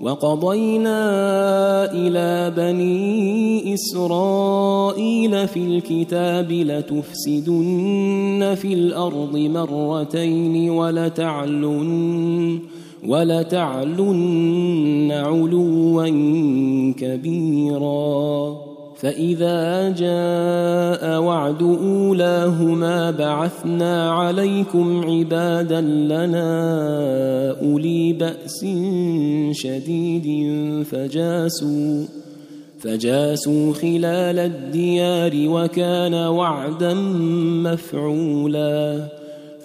وقضينا إلى بني إسرائيل في الكتاب لتفسدن في الأرض مرتين ولتعلن ولتعلن علوا كبيرا. فإذا جاء وعد أولاهما بعثنا عليكم عبادا لنا أولي بأس شديد فجاسوا فجاسوا خلال الديار وكان وعدا مفعولا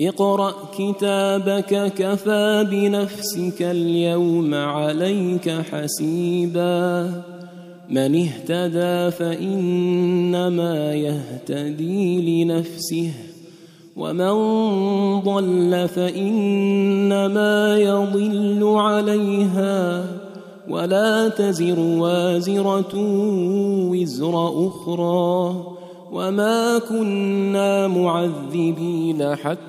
اقرأ كتابك كفى بنفسك اليوم عليك حسيبا. من اهتدى فإنما يهتدي لنفسه ومن ضل فإنما يضل عليها. ولا تزر وازرة وزر أخرى. وما كنا معذبين حتى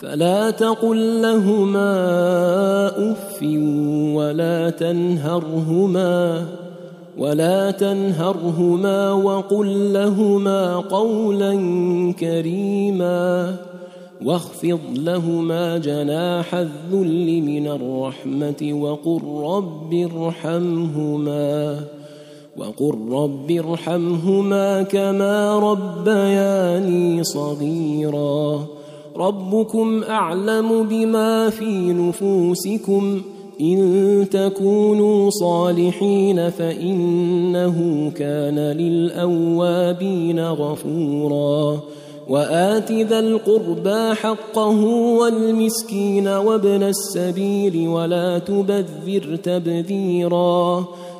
فلا تقل لهما أف ولا تنهرهما ولا تنهرهما وقل لهما قولا كريما واخفض لهما جناح الذل من الرحمة وقل رب ارحمهما وقل رب ارحمهما كما ربياني صغيرا ربكم أعلم بما في نفوسكم إن تكونوا صالحين فإنه كان للأوابين غفورا وآت ذا القربى حقه والمسكين وابن السبيل ولا تبذر تبذيرا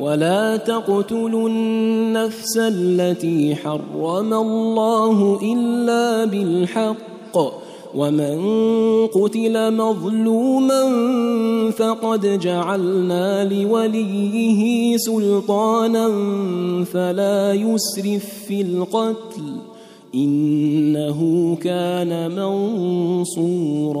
ولا تقتلوا النفس التي حرم الله إلا بالحق ومن قتل مظلوما فقد جعلنا لوليه سلطانا فلا يسرف في القتل إنه كان منصورا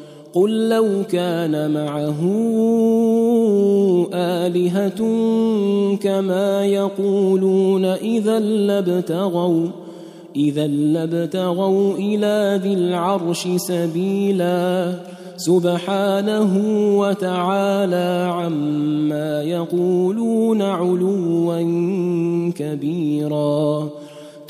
قل لو كان معه آلهة كما يقولون إذا لابتغوا إذا لابتغوا إلى ذي العرش سبيلا سبحانه وتعالى عما يقولون علوا كبيرا.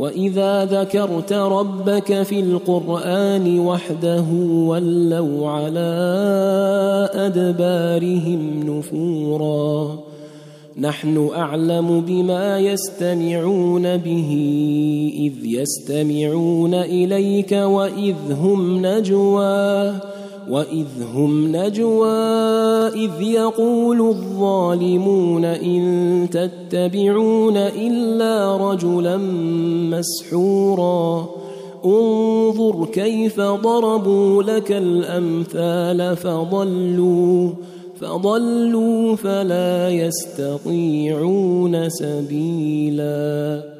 وإذا ذكرت ربك في القرآن وحده ولوا على أدبارهم نفورا. نحن أعلم بما يستمعون به إذ يستمعون إليك وإذ هم نجوى. واذ هم نجوى اذ يقول الظالمون ان تتبعون الا رجلا مسحورا انظر كيف ضربوا لك الامثال فضلوا فضلوا فلا يستطيعون سبيلا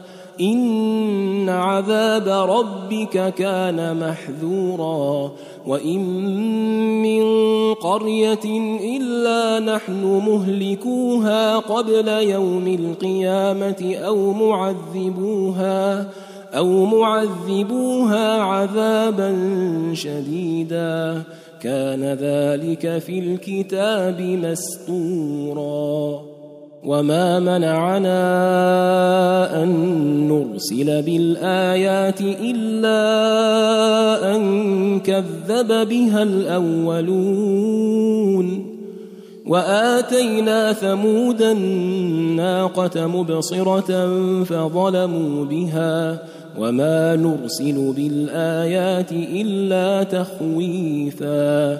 إن عذاب ربك كان محذورا وإن من قرية إلا نحن مهلكوها قبل يوم القيامة أو معذبوها أو معذبوها عذابا شديدا. كان ذلك في الكتاب مستورا. وما منعنا ان نرسل بالايات الا ان كذب بها الاولون واتينا ثمود الناقه مبصره فظلموا بها وما نرسل بالايات الا تخويفا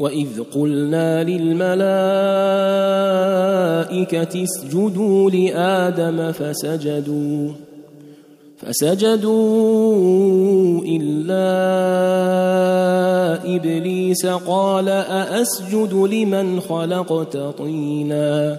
واذ قلنا للملائكه اسجدوا لادم فسجدوا فسجدوا الا ابليس قال ااسجد لمن خلقت طينا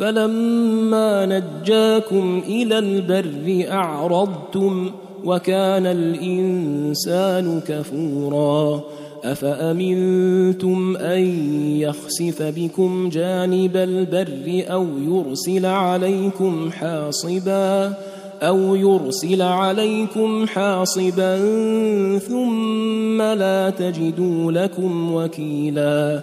فلما نجاكم إلى البر أعرضتم وكان الإنسان كفورا أفأمنتم أن يخسف بكم جانب البر أو يرسل عليكم حاصبا أو يرسل عليكم حاصبا ثم لا تجدوا لكم وكيلا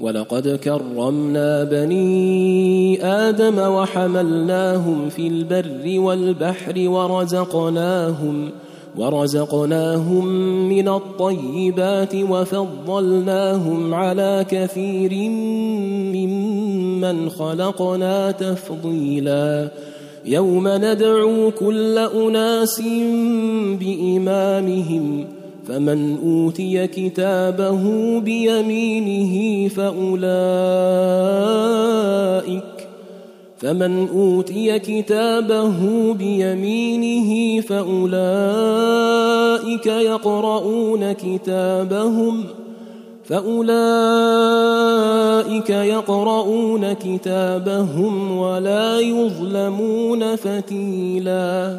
ولقد كرمنا بني آدم وحملناهم في البر والبحر ورزقناهم ورزقناهم من الطيبات وفضلناهم على كثير ممن خلقنا تفضيلا. يوم ندعو كل أناس بإمامهم فمن أوتي كتابه بيمينه فأولئك فمن أوتي كتابه بيمينه فأولئك يقرؤون كتابهم فأولئك يقرؤون كتابهم ولا يظلمون فتيلا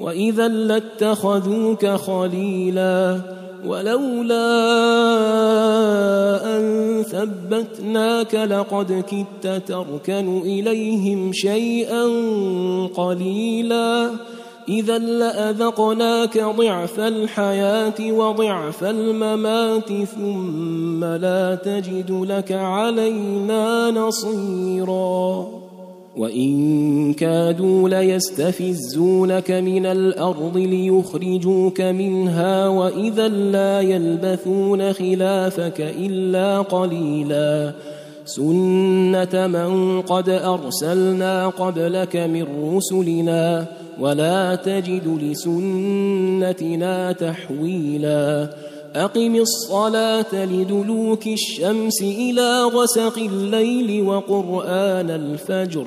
واذا لاتخذوك خليلا ولولا ان ثبتناك لقد كدت تركن اليهم شيئا قليلا اذا لاذقناك ضعف الحياة وضعف الممات ثم لا تجد لك علينا نصيرا وان كادوا ليستفزونك من الأرض ليخرجوك منها واذا لا يلبثون خلافك الا قليلا سنه من قد ارسلنا قبلك من رسلنا ولا تجد لسنتنا تحويلا اقم الصلاه لدلوك الشمس إلى غسق الليل وقران الفجر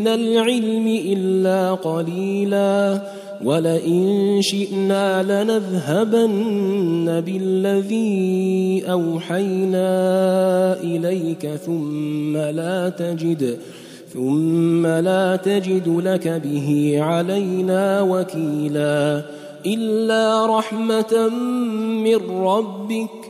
من العلم إلا قليلا ولئن شئنا لنذهبن بالذي أوحينا إليك ثم لا تجد ثم لا تجد لك به علينا وكيلا إلا رحمة من ربك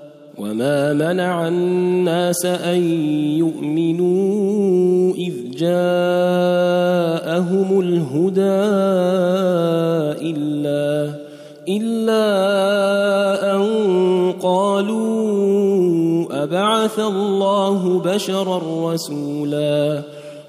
وما منع الناس أن يؤمنوا إذ جاءهم الهدى إلا إلا أن قالوا أبعث الله بشرا رسولا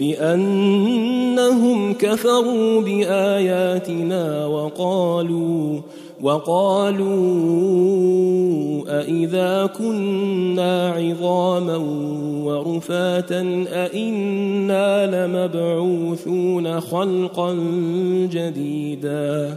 بأنهم كفروا بآياتنا وقالوا وقالوا أإذا كنا عظاما ورفاتا أإنا لمبعوثون خلقا جديدا.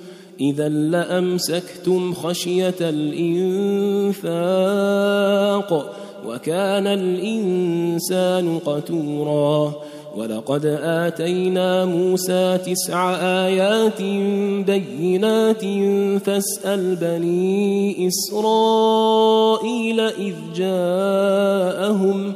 إذا لأمسكتم خشية الإنفاق وكان الإنسان قتورا. ولقد آتينا موسى تسع آيات بينات فاسأل بني إسرائيل إذ جاءهم ۖ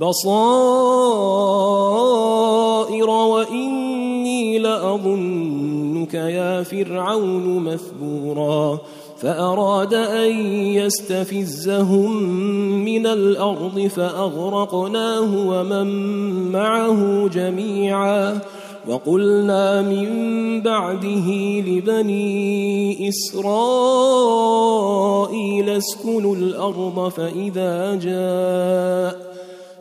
بصائر وإني لأظنك يا فرعون مثبورا فأراد أن يستفزهم من الأرض فأغرقناه ومن معه جميعا وقلنا من بعده لبني إسرائيل اسكنوا الأرض فإذا جاء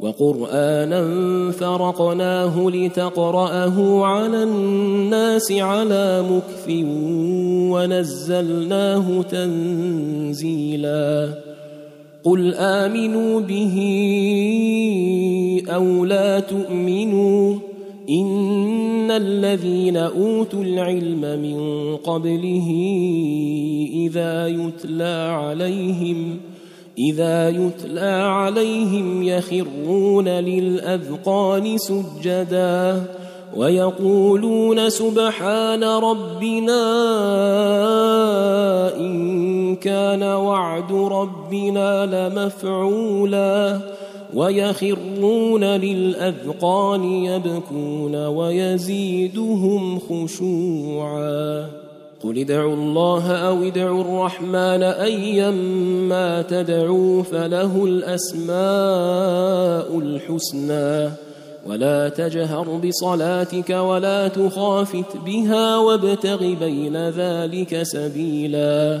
وقرآنا فرقناه لتقرأه على الناس على مكث ونزلناه تنزيلا. قل آمنوا به أو لا تؤمنوا إن الذين أوتوا العلم من قبله إذا يتلى عليهم إذا يتلى عليهم يخرون للأذقان سجدا ويقولون سبحان ربنا إن كان وعد ربنا لمفعولا ويخرون للأذقان يبكون ويزيدهم خشوعا قل ادعوا الله أو ادعوا الرحمن ايما تدعوا فله الاسماء الحسنى ولا تجهر بصلاتك ولا تخافت بها وابتغ بين ذلك سبيلا